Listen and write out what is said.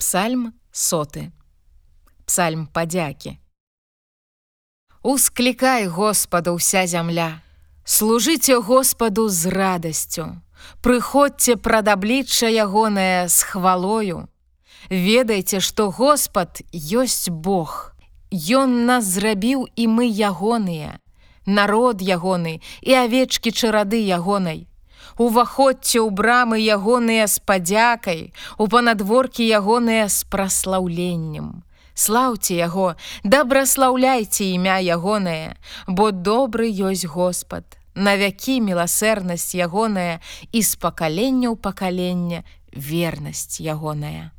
Псальм соты. Псальм падзякі. Усклікай Господа ўся зямля. Служыце Господу з радасцю. Прыходзьце прадаблічча ягонае з хвалою. Ведайце, што Господ ёсць Бог. Ён нас зрабіў і мы ягоныя, народ ягоны і авечкі чарады ягонай. Уваходьце ў брамы ягоныя з падзякай, у панадворкі ягоныя з праслаўленнем. Слаўце яго, дабраслаўляйце імя ягонае, бо добры ёсць Господ. На вякі міласэрнасць ягоная і з пакалення ў пакаленне вернасць ягоная.